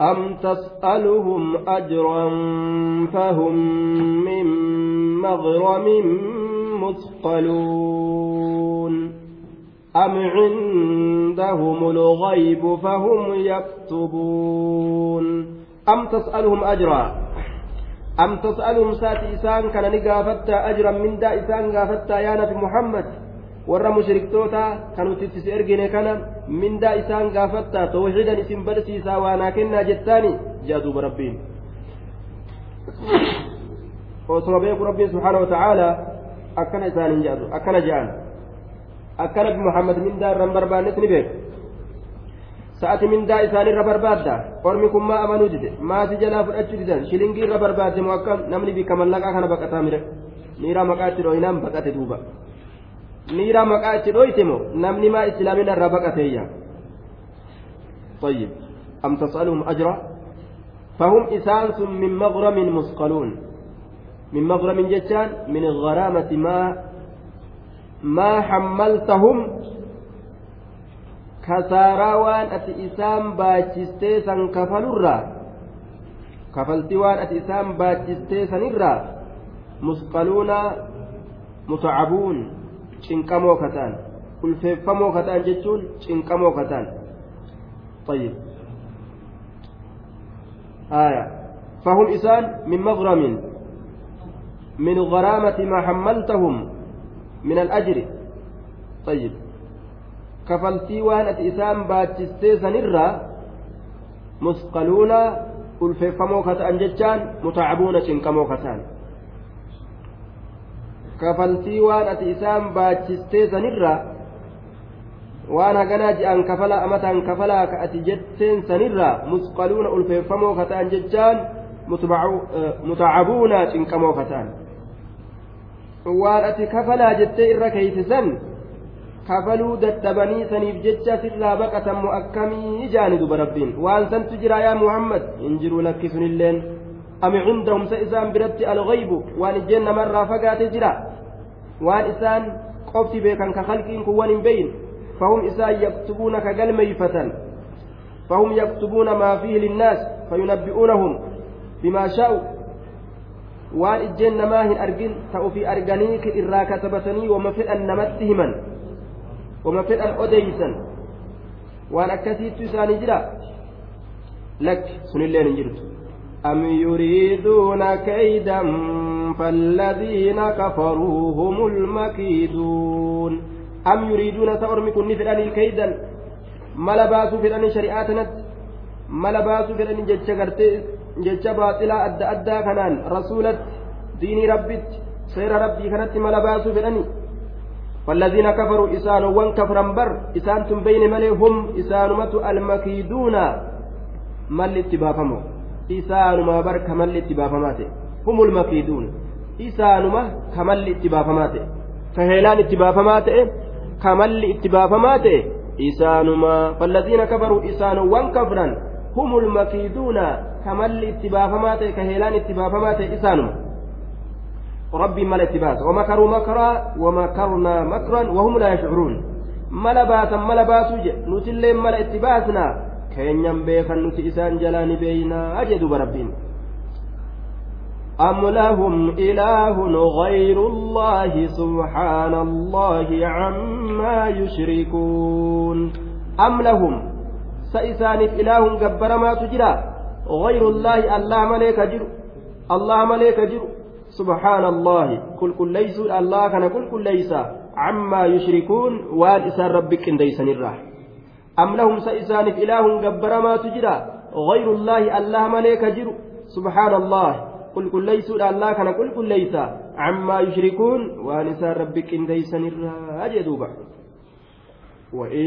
أم تسألهم أجرا فهم من مغرم مثقلون أم عندهم الغيب فهم يكتبون أم تسألهم أجرا أم تسألهم ساتي إسان كان نقافتا أجرا من دا إسان قافتا يا نبي محمد kan nuti itti ergine kana mindaa isaan gaafattaa tawxiidan isin barsiisaa waanaa kennaa jettaani jaa duuba rabbiin osoma beeku rabbiin subxaana wa tacaala akkana isaaniin jedhatu akkana je'an akka nabi muhammad mindaa irra hin barbaannes ni beeku sa'ati mindaa isaanirra barbaadda ormi kun maa amanuu dide maati jalaa fudhachuu didan shilingii irra barbaadde moo akkam namni bikka mallaqaa kana baqataa mire miiraa maqaa itti dhooyinaan baqate duuba itti dhoyte moo namni maa islaamina irraa baqateeyya طيب أم تسألهم أجرا فهم إسانس من مغرم مثقلون من مغرم جتان من الغرامة ما ما حملتهم baachistee san kafalurraa kafaltii waan ati isaan baachistee sanirraa musqaluuna mutacabuun cinqamoo kataan ulfeeffamoo kataan jechuun cinqamoo kataan طيب آية فهم إسان من مغرم من غرامة ما حملتهم من الأجر طيب كفلتي وانت إسان مثقلون ulfeeffamoo kata'an jechaan mutaacabuuna cinqamoo kataan kafaltii waan ati isaan baachistee sanirra waan haganaa je'an kafalaa amataan kafalaa ka ati jetteen sanirra musqaluuna ulfeeffamoo kata'an jechaan mutaacabuuna cinqamoo kata'an waan ati kafalaa jettee irra keeysisan kafaluu dadhabanii saniif jecha sirraa baqatan moo akkamii ijaani duba rabbiin waan santu jira yaa muhammad hin jiru lakkisunilleen biratti alghaybu waan ijjeen namarraa fagaate jira waan isaan qofti beekan ka halqiin kun wan hin beyin fahum isaan yaktubuuna ka galmeeyfatan فهم يكتبون ما فيه للناس فينبئونهم بما شاءوا ijjeen namaa hin argin ta'u fi arganiiki irraa katabatanii wama fedhan namatti himan wama fedhan odeysan waan akkasiittu isaanii jira lakki sunilleen hin jirtu am yuriiduuna kaydan فالذين كفروا هم المكيدون أم يريدون سأرمي كن فداني كيدا ملا باسو فداني شريعاتنا ملا باسو فداني جتشا jecha baaxilaa adda addaa kanaan rasuulatti diinii rabbitti seera rabbii kanatti mala baasuu fedhani والذين كفروا إسان وان كفرا بر إسان بين ملي هم إسانمة المكيدون isaanuma bar kamalli itti baafamaa ta'e. Humul mafiiduun isaanuma kamalli itti baafamaa ta'e. Ka heelaan itti baafamaa ta'e kamalli itti baafamaa ta'e isaanuma fallaziina kafaruu isaanowwan kafran humul makiiduuna kamalli itti baafamaa ta'e ka itti baafamaa ta'e isaanuma. Rabbiin mala itti baasa. Wamakaruu makaraa wamakarnaa makran wahum laa yashcuruun. Mala baasan mala baasuu jedhe nutillee mala itti baasnaa اتباسنا كينيان بيخا نتي إسان جلان بينا أجد بربين أم لهم إله غير الله سبحان الله عما يشركون أم لهم سإسانف إله جبر ما تجرى غير الله الله ملك جر الله ملك جر سبحان الله كل كل ليس الله كان كل كل ليس عما يشركون وان إسان ربك إن ديسن الراح أم لهم سإسانف إله جبر ما تجرى؟ غير الله الله ملك جر سبحان الله. قل كل ليس الله كان كل كل ليس عما يشركون وان إسان ربك إن الراح أجدوا وإن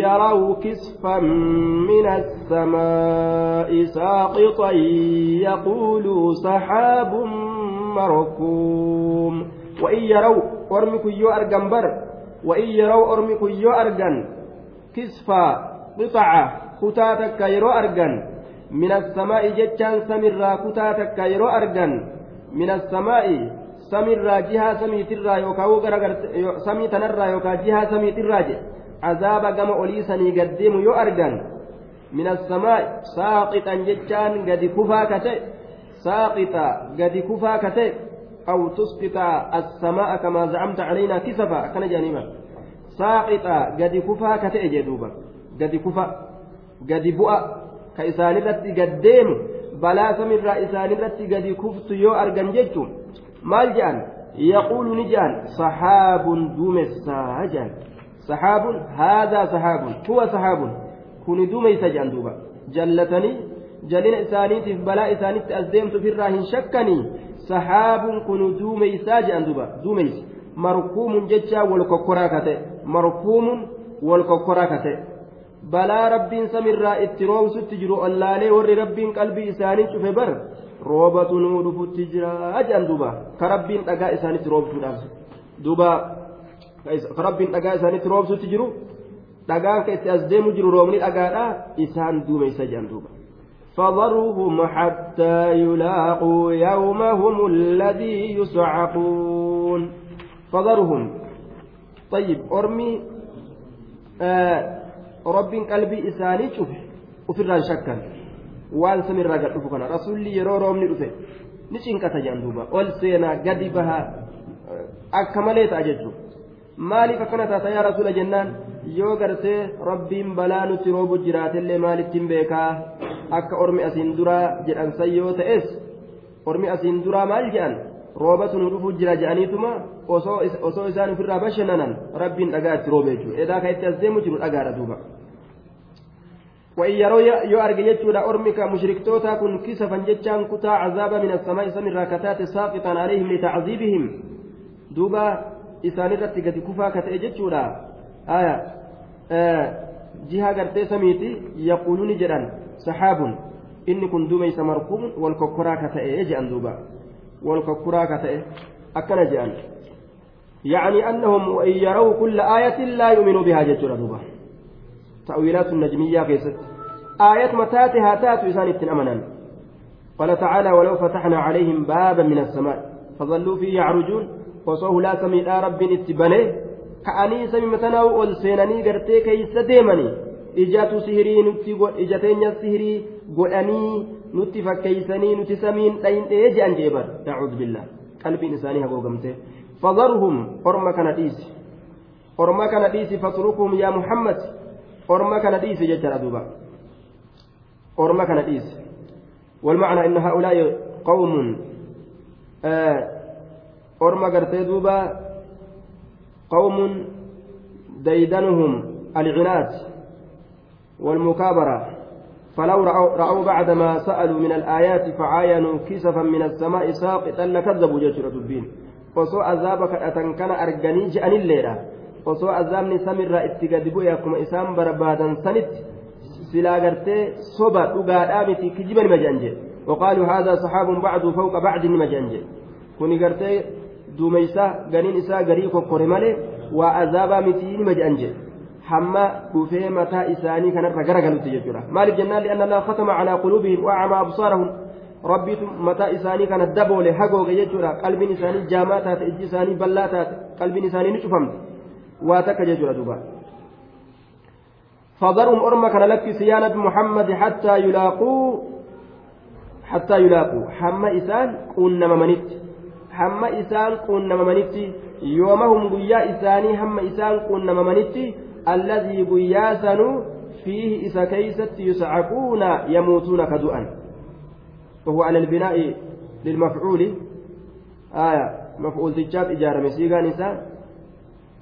يروا كسفا من السماء ساقطا يقولوا سحاب مركوم. وإن يروا أرمك يو أرجن بر. وإن يروا أرمك يو أرجن كسفا قطعة كتاتك يرو أرجن من السماء جتان سمرا كتاتك يرو أرجن من السماء سمرا جهة سمي ترى يوكا سمي تنرى يوكا جهة سمي ترى عذاب olii sanii gaddeemu yoo argan من السماء ساقطا جتان قد كفا كتئ ساقطا قد كفا كتئ أو تسقط السماء كما زعمت علينا كسفا كان جانبا ساقطا قد كفا كتئ جدوبا قد كفا قد بؤا كإسان التي قد ديم بلا سمر إسان التي قد كفت يو أرقن جتم مال جان يقول نجان صحاب دومسا جان صحاب هذا صحاب هو صحاب كن دوميس جان دوبا جلتني جلين إسانيتف بلا إسانيت أزديمت في الراهن شكني صحاب كن دوميسا جان دوبا دوميس مركوم ججا والكوكورا كته مركوم والكوكورا كته balaa rabbiin samirraa itti roobsutti jiru allaalee warri rabbiin qalbii isaanii cufe bar roobatu nuu dhufutti jira jedhan duuba ka rabbiin dhagaa isaanitti roobsuudhaaf duuba ka rabbiin dhagaa isaanitti roobsutti jiru dhagaan ka itti as deemu jiru roobni dhagaadha isaan duumeysa jedhan duuba فضرهم حتى يلاقوا يومهم الذي يصعقون فضرهم tayyib ormi eh, rabbiin qalbii isaanii cufe ofirraan shakkan. Waan samirraa gad dhufu kana rasulli yeroo roobni dhufe ni cinqata jedhan duuba. Ol seenaa gadi bahaa eh, akka malee ta'a jechuudha maaliif akkana taata yaa rasuula jennaan yoo gartee rabbiin balaa nutti roobu jiraatellee maalittiin beekaa? Akka ormi asiin duraa jedhan san yoo ormi asiin duraa maal jedhan? Roobatu nu dhufu jira jedhaniituma osoo isaan ofirraa bashannanan rabbiin dhagaa itti roobe jechuudha edaa kan itti as deemu jiru dhagaadha duuba. وإن يروا يو أرجع أرمك مشركتوتا كسفا جتشان كتا عذابا من السماء سمر راكتات ساقطا عليهم لتعذيبهم. دوبا إسانرتي قد كفا كتا جتشودا آية. آه جهة قرتي سميتي يقولون جدا سحاب إني كن دومي سمركم والكوكرا كتا دوبا. والكوكرا كتا أكنا جأن. يعني أنهم وإن يروا كل آية لا يؤمنوا بها جتشودا دوبا تأويلات النجمية كيست. آية متاتها تات إسان أمنا قال تعالى ولو فتحنا عليهم بابا من السماء فظلوا فيه يعرجون. وصوه لا سمي لا رب اتبني كأني سمي متناو والسيناني قرتي كيس ديمني. إجاتو سهري إجاتين السهري قلاني نتي فكيسني نتي سمين لين إيجي أنجيبر نعوذ بالله قلبي إنساني هبو قمته فذرهم أرمى كنديس أرمى كنديس فاتركهم يا محمد orma kana dhiise jechaadha duuba orma kana dhiise والمعنى أن هؤلاء قوم أرمى قرتي دوبا قوم ديدنهم العناد والمكابرة فلو رأوا, رأوا بعد ما سألوا من الآيات فعاينوا كسفا من السماء ساقطا لكذبوا جيش الدبين وسوء عذابك أتنكن أرجاني جأن الليلة. gadi bu'e akkuma isaan barbaadan sanitti silaa gartee soba dhugaadhaa miti kijiba nima jedhan jedhe وقالوا هذا صحاب بعض فوق بعض جنجه كوني غرتي دوميسا غنين إسا غريكو كورمالي وعذابا متي نما جنجه حما وفي متى إساني كان رغرغلو تججرا مالك جنان لأن الله ختم على قلوبهم وأعمى أبصارهم ربي متى إساني كانت دبول حقوق يجرا قلب إساني جاماتات إجي إساني بلاتات قلب إساني نشفمت waa takka jechuudha duuba. فضرهم أرمك لك صيانة محمد حتى يلاقوا حتى يلاقوا حما إسان كن ممنت حما إسان كن ممنت يومهم قيا إساني حما إسان كن ممنت الذي قياسن فيه إسا كيست يسعقون يموتون كدؤا وهو على البناء للمفعول آية مفعول تجاب إجارة مسيقا نساء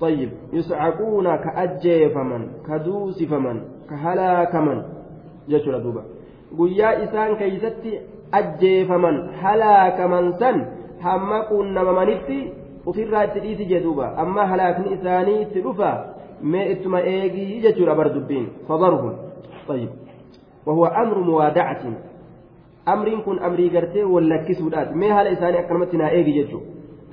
طيب يصعقون كأجيفمن كدوسفمن كهلاكمن جتشورا دوبا guyyaa isaan keeysatti ajjeefaman halaakaman san hamma quunnamamanitti ufirraa itti dhiisi jedhuuba amma halaakni isaanii itti dhufa mee ittuma eegii jechuudha bar dubbiin fadarhum طيب وهو أمر موادعة أمر كن أمري قرتي ولا كسودات ما هل إساني أكرمتنا إيجي جتشو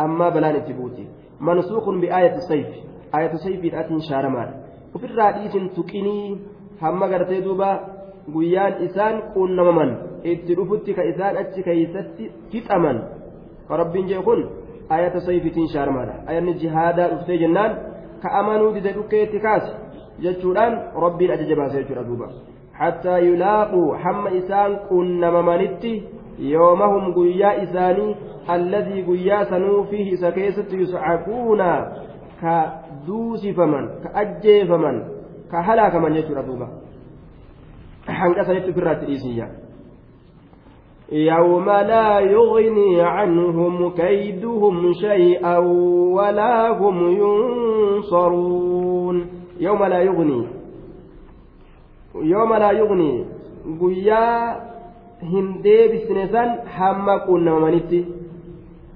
أما بلان اتبوتي منسوخ بآية السيف آية السيف أتين شارمان وفي الرئيس تقني هم قرتي دوبا guyyaan isaan quunnamaman itti dhufutti ka isaan achi keeysatti fixaman rabbiin jee kun ayata sayfitiin shaarmaadha ayanni jihaadaa dhuftee ka amanuu dide dhukkeetti kaase jechuudhaan rabbiin ajaja baase jechuudha duuba. Hattaa yulaaquu hamma isaan qunnamamanitti yoomahum guyyaa isaanii alladii guyyaa sanuu fiihi isa keessatti yuscaquuna ka duusifaman ka ajjeefaman ka halaakaman jechuudha duuba. Hanqasa jechuufirraatti dhiisiyya يوم لا يغني عنهم كيدهم شيئا ولا هم ينصرون يوم لا يغني يوم لا يغني قيا هندي بسنسان حمقون نمانيتي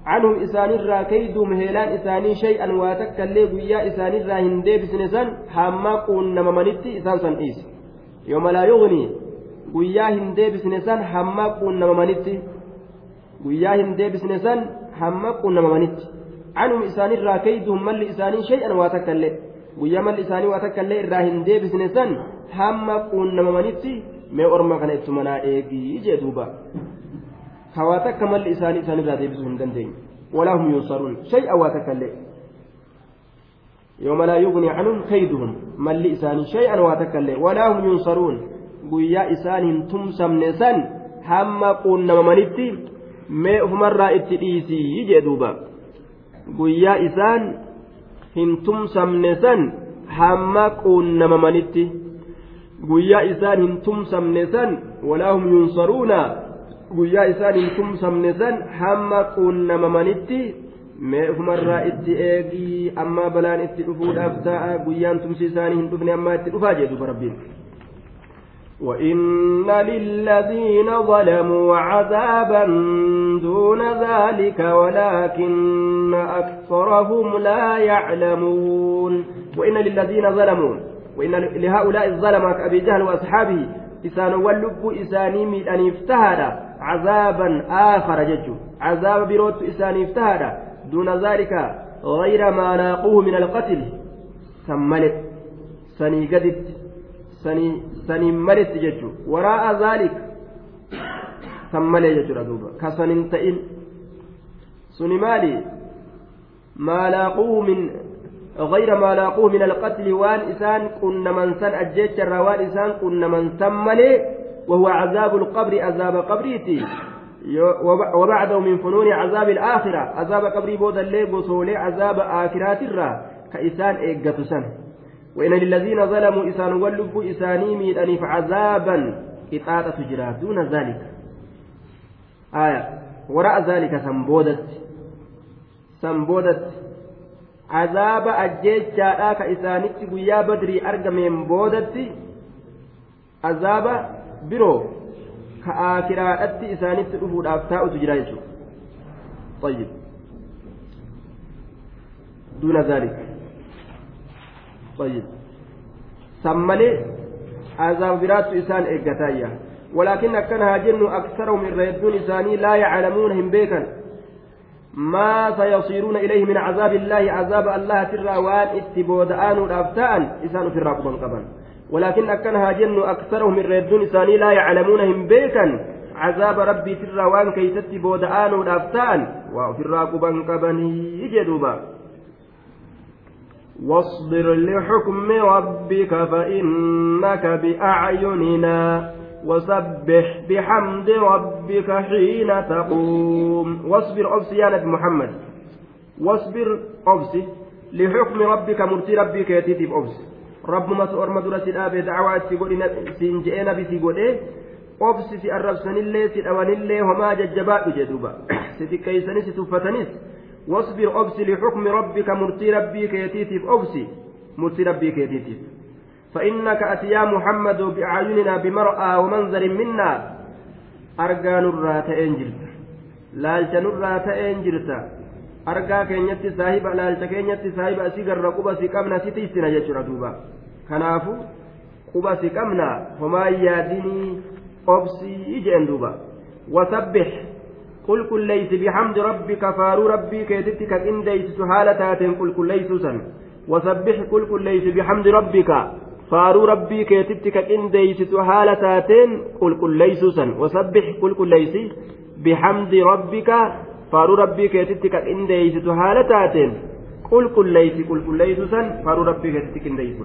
عنهم إسان الرا كيدهم هيلان إساني شيئا واتكالي قيا إسان الرا هندي بسنسان حمقون نمانيتي إسان سن إيس يوم لا يغني guyyaa hin deebisne san hamma quunnamamanitti guyyaa hin deebisne san hamma quunnamamanitti anum isaanirraa kayduhum malli isaanii shay'an waa takkallee guyyaa malli isaanii waa takkallee irraa hin deebisne san hamma quunnamamanitti mee orma kana ittuma naa eegii jee duuba hawaa takka malli isaanii isaanirraa deebisuu hin dandeenye walaa hum yunsaruun shay'an waa takkallee يوم لا يغني عنهم كيدهم مل إسان شيئا واتكلم ولا هم ينصرون guyyaa isaan hin tumsamne san hamma quunnamamanitti mee ufumarraa itti dhiisii jee duuba guyyaa isaan hin tumsamne san hamma quunnamamanitti guyyaa isaan hin tumsamne san walaa hum yunsaruuna guyyaa isaan hin tumsamne san hamma quunnamamanitti mee ufumarraa itti eegii ammaa balaan itti dhufuudhaaf ta'a guyyaan tumsi isaanii hin dhufne ammaa itti dhufaa jee rabbiin وإن للذين ظلموا عذابا دون ذلك ولكن أكثرهم لا يعلمون وإن للذين ظلموا وإن لهؤلاء الظلمة كأبي جهل وأصحابه إسان واللب إساني من أن يفتهد عذابا آخر جج. عذاب بروت إساني افتهد دون ذلك غير ما لاقوه من القتل. سملت سني قدت saniin maletti jechuudha waraa'a zaalik san malee jechuudha duuba ka sanin ta'in suni maali maalaaquu min غير ما لاقوه من القتل. وان إسان كن من سن أجيتش الروان إسان كن من وهو عذاب القبر. عذاب قبريتي. وبعده من فنون عذاب الآخرة. عذاب قبري بود اللي بصولي عذاب آخرات الرا. كإسان إيقة سنه وإن للذين ظلموا إسان واللب إساني ميداني فعذابا إطاعة تجرى دون ذلك آية وراء ذلك سنبودت سنبودت عذاب أجيجا guyyaa badrii argameen boodatti azaaba biroo ka aakiraadhatti isaanitti dhufuudhaaf taa'utu jira jechuudha طيب دون ذلك طيب. سملي عذاب برات إسان إيقتايا ولكن أكنها جن أكثرهم الردون إساني لا يعلمون هم بيكا ما سيصيرون إليه من عذاب الله عذاب الله ترى وان اتبودآن الأفتاء إسان في الرقبا قبا ولكن أكنها جن أكثرهم الردون إساني لا يعلمون هم بيكا عذاب ربي ترى وان كي تتبودآن الأفتاء وفي الرقبا قبا يجدوبا. واصبر لحكم ربك فإنك بأعيننا وسبح بحمد ربك حين تقوم. واصبر أبس يا محمد. واصبر أبس لحكم ربك مرتي ربك يتيتي أبس رب ما سؤر مدرسة الآب دعوات سيقول سينجئنا بسيقول إيه أبس سي الرب الله سي الأوان الله وما ججباء جدوبا ستكيسني ستفتنس واصبر أبسي لحكم ربك مرتي ربي كيتيتف أبسي مرتي ربي كيتيتف فإنك أتيا محمد بأعيننا بمرأى ومنظر منا أرجان الرات إنجلت لالت نرات إنجلت argaa keenyatti saahiba laalcha keenyatti saahiba asii garra quba si qabna si tiisina jechuudha duuba kanaafu quba si qabna homaa yaadinii قل كل ليس بحمد ربك فارو ربي كيتتك إن ديس حالة قل كل ليس سن. وسبح كل كل ليس بحمد ربك فارو ربي كيتتك إن ديس حالة قل كل ليس سن. وسبح كل كل ليس بحمد ربك فارو ربي كيتتك إن ديس حالة قل كل ليس قل كل ليس سن. فارو ربي كيتتك إن ديس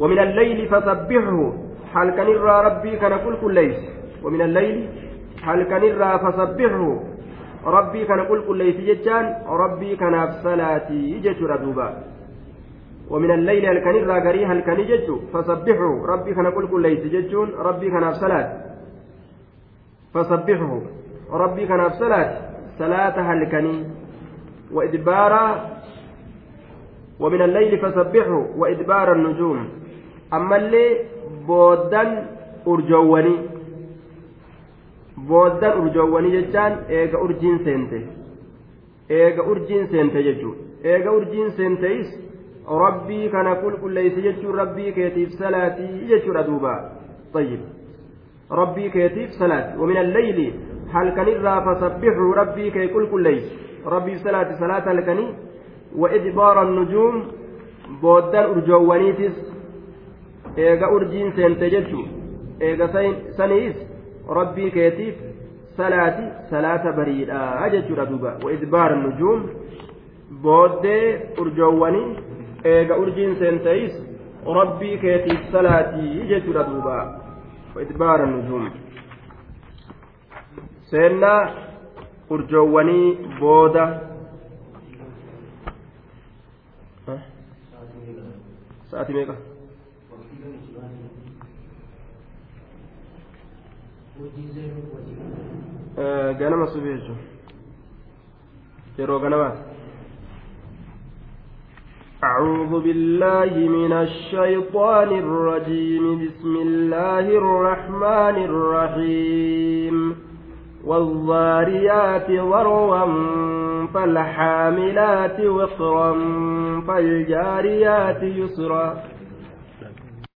ومن الليل فسبحه. halkanirraa rabbii kana qulqulleeysi ومن الليل halkanirraa fasabbihu rabbii kana qulqulleeysi jechaan rabbii kanaaf salaatii jechuudha duuba ومن الليل هل كان الراغري هل كان ججو فسبحوا. ربي ليس ربي كان صلاة ربي كان صلاة صلاة وإدبار. ومن الليل فسبحوا. وإدبار النجوم. أما اللي booddan urjoowwanii jechaan eega urjiin seente eega urjiin seente jechuudha eega urjiin seenteis rabbii kana qulqulleeysi jechuun rabbii keetiif salaatii jechuudha duuba طيب صلاة ومن الليل هل كان فسبحوا ربي كي كل كل ليس ربي صلاة صلاة الكني وإدبار النجوم بودان أرجوانيتس إيغا أرجين سنتججو إيغا سنيس rabbii keetiif salaati salaata bariidha jechuudha duuba. Waidbaar nujuum booddee urjoowwanii eega urjiin seen ta'is rabbii keetiif salaatii jechuudha duuba. Waidbaar nujuum. Seennaa urjoowwanii booda. Sa'atii meeqa? Ganama subii jechuun yeroo ganamaati أعوذ بالله من الشيطان الرجيم بسم الله الرحمن الرحيم والضاريات ذروا فالحاملات وقرا فالجاريات يسرا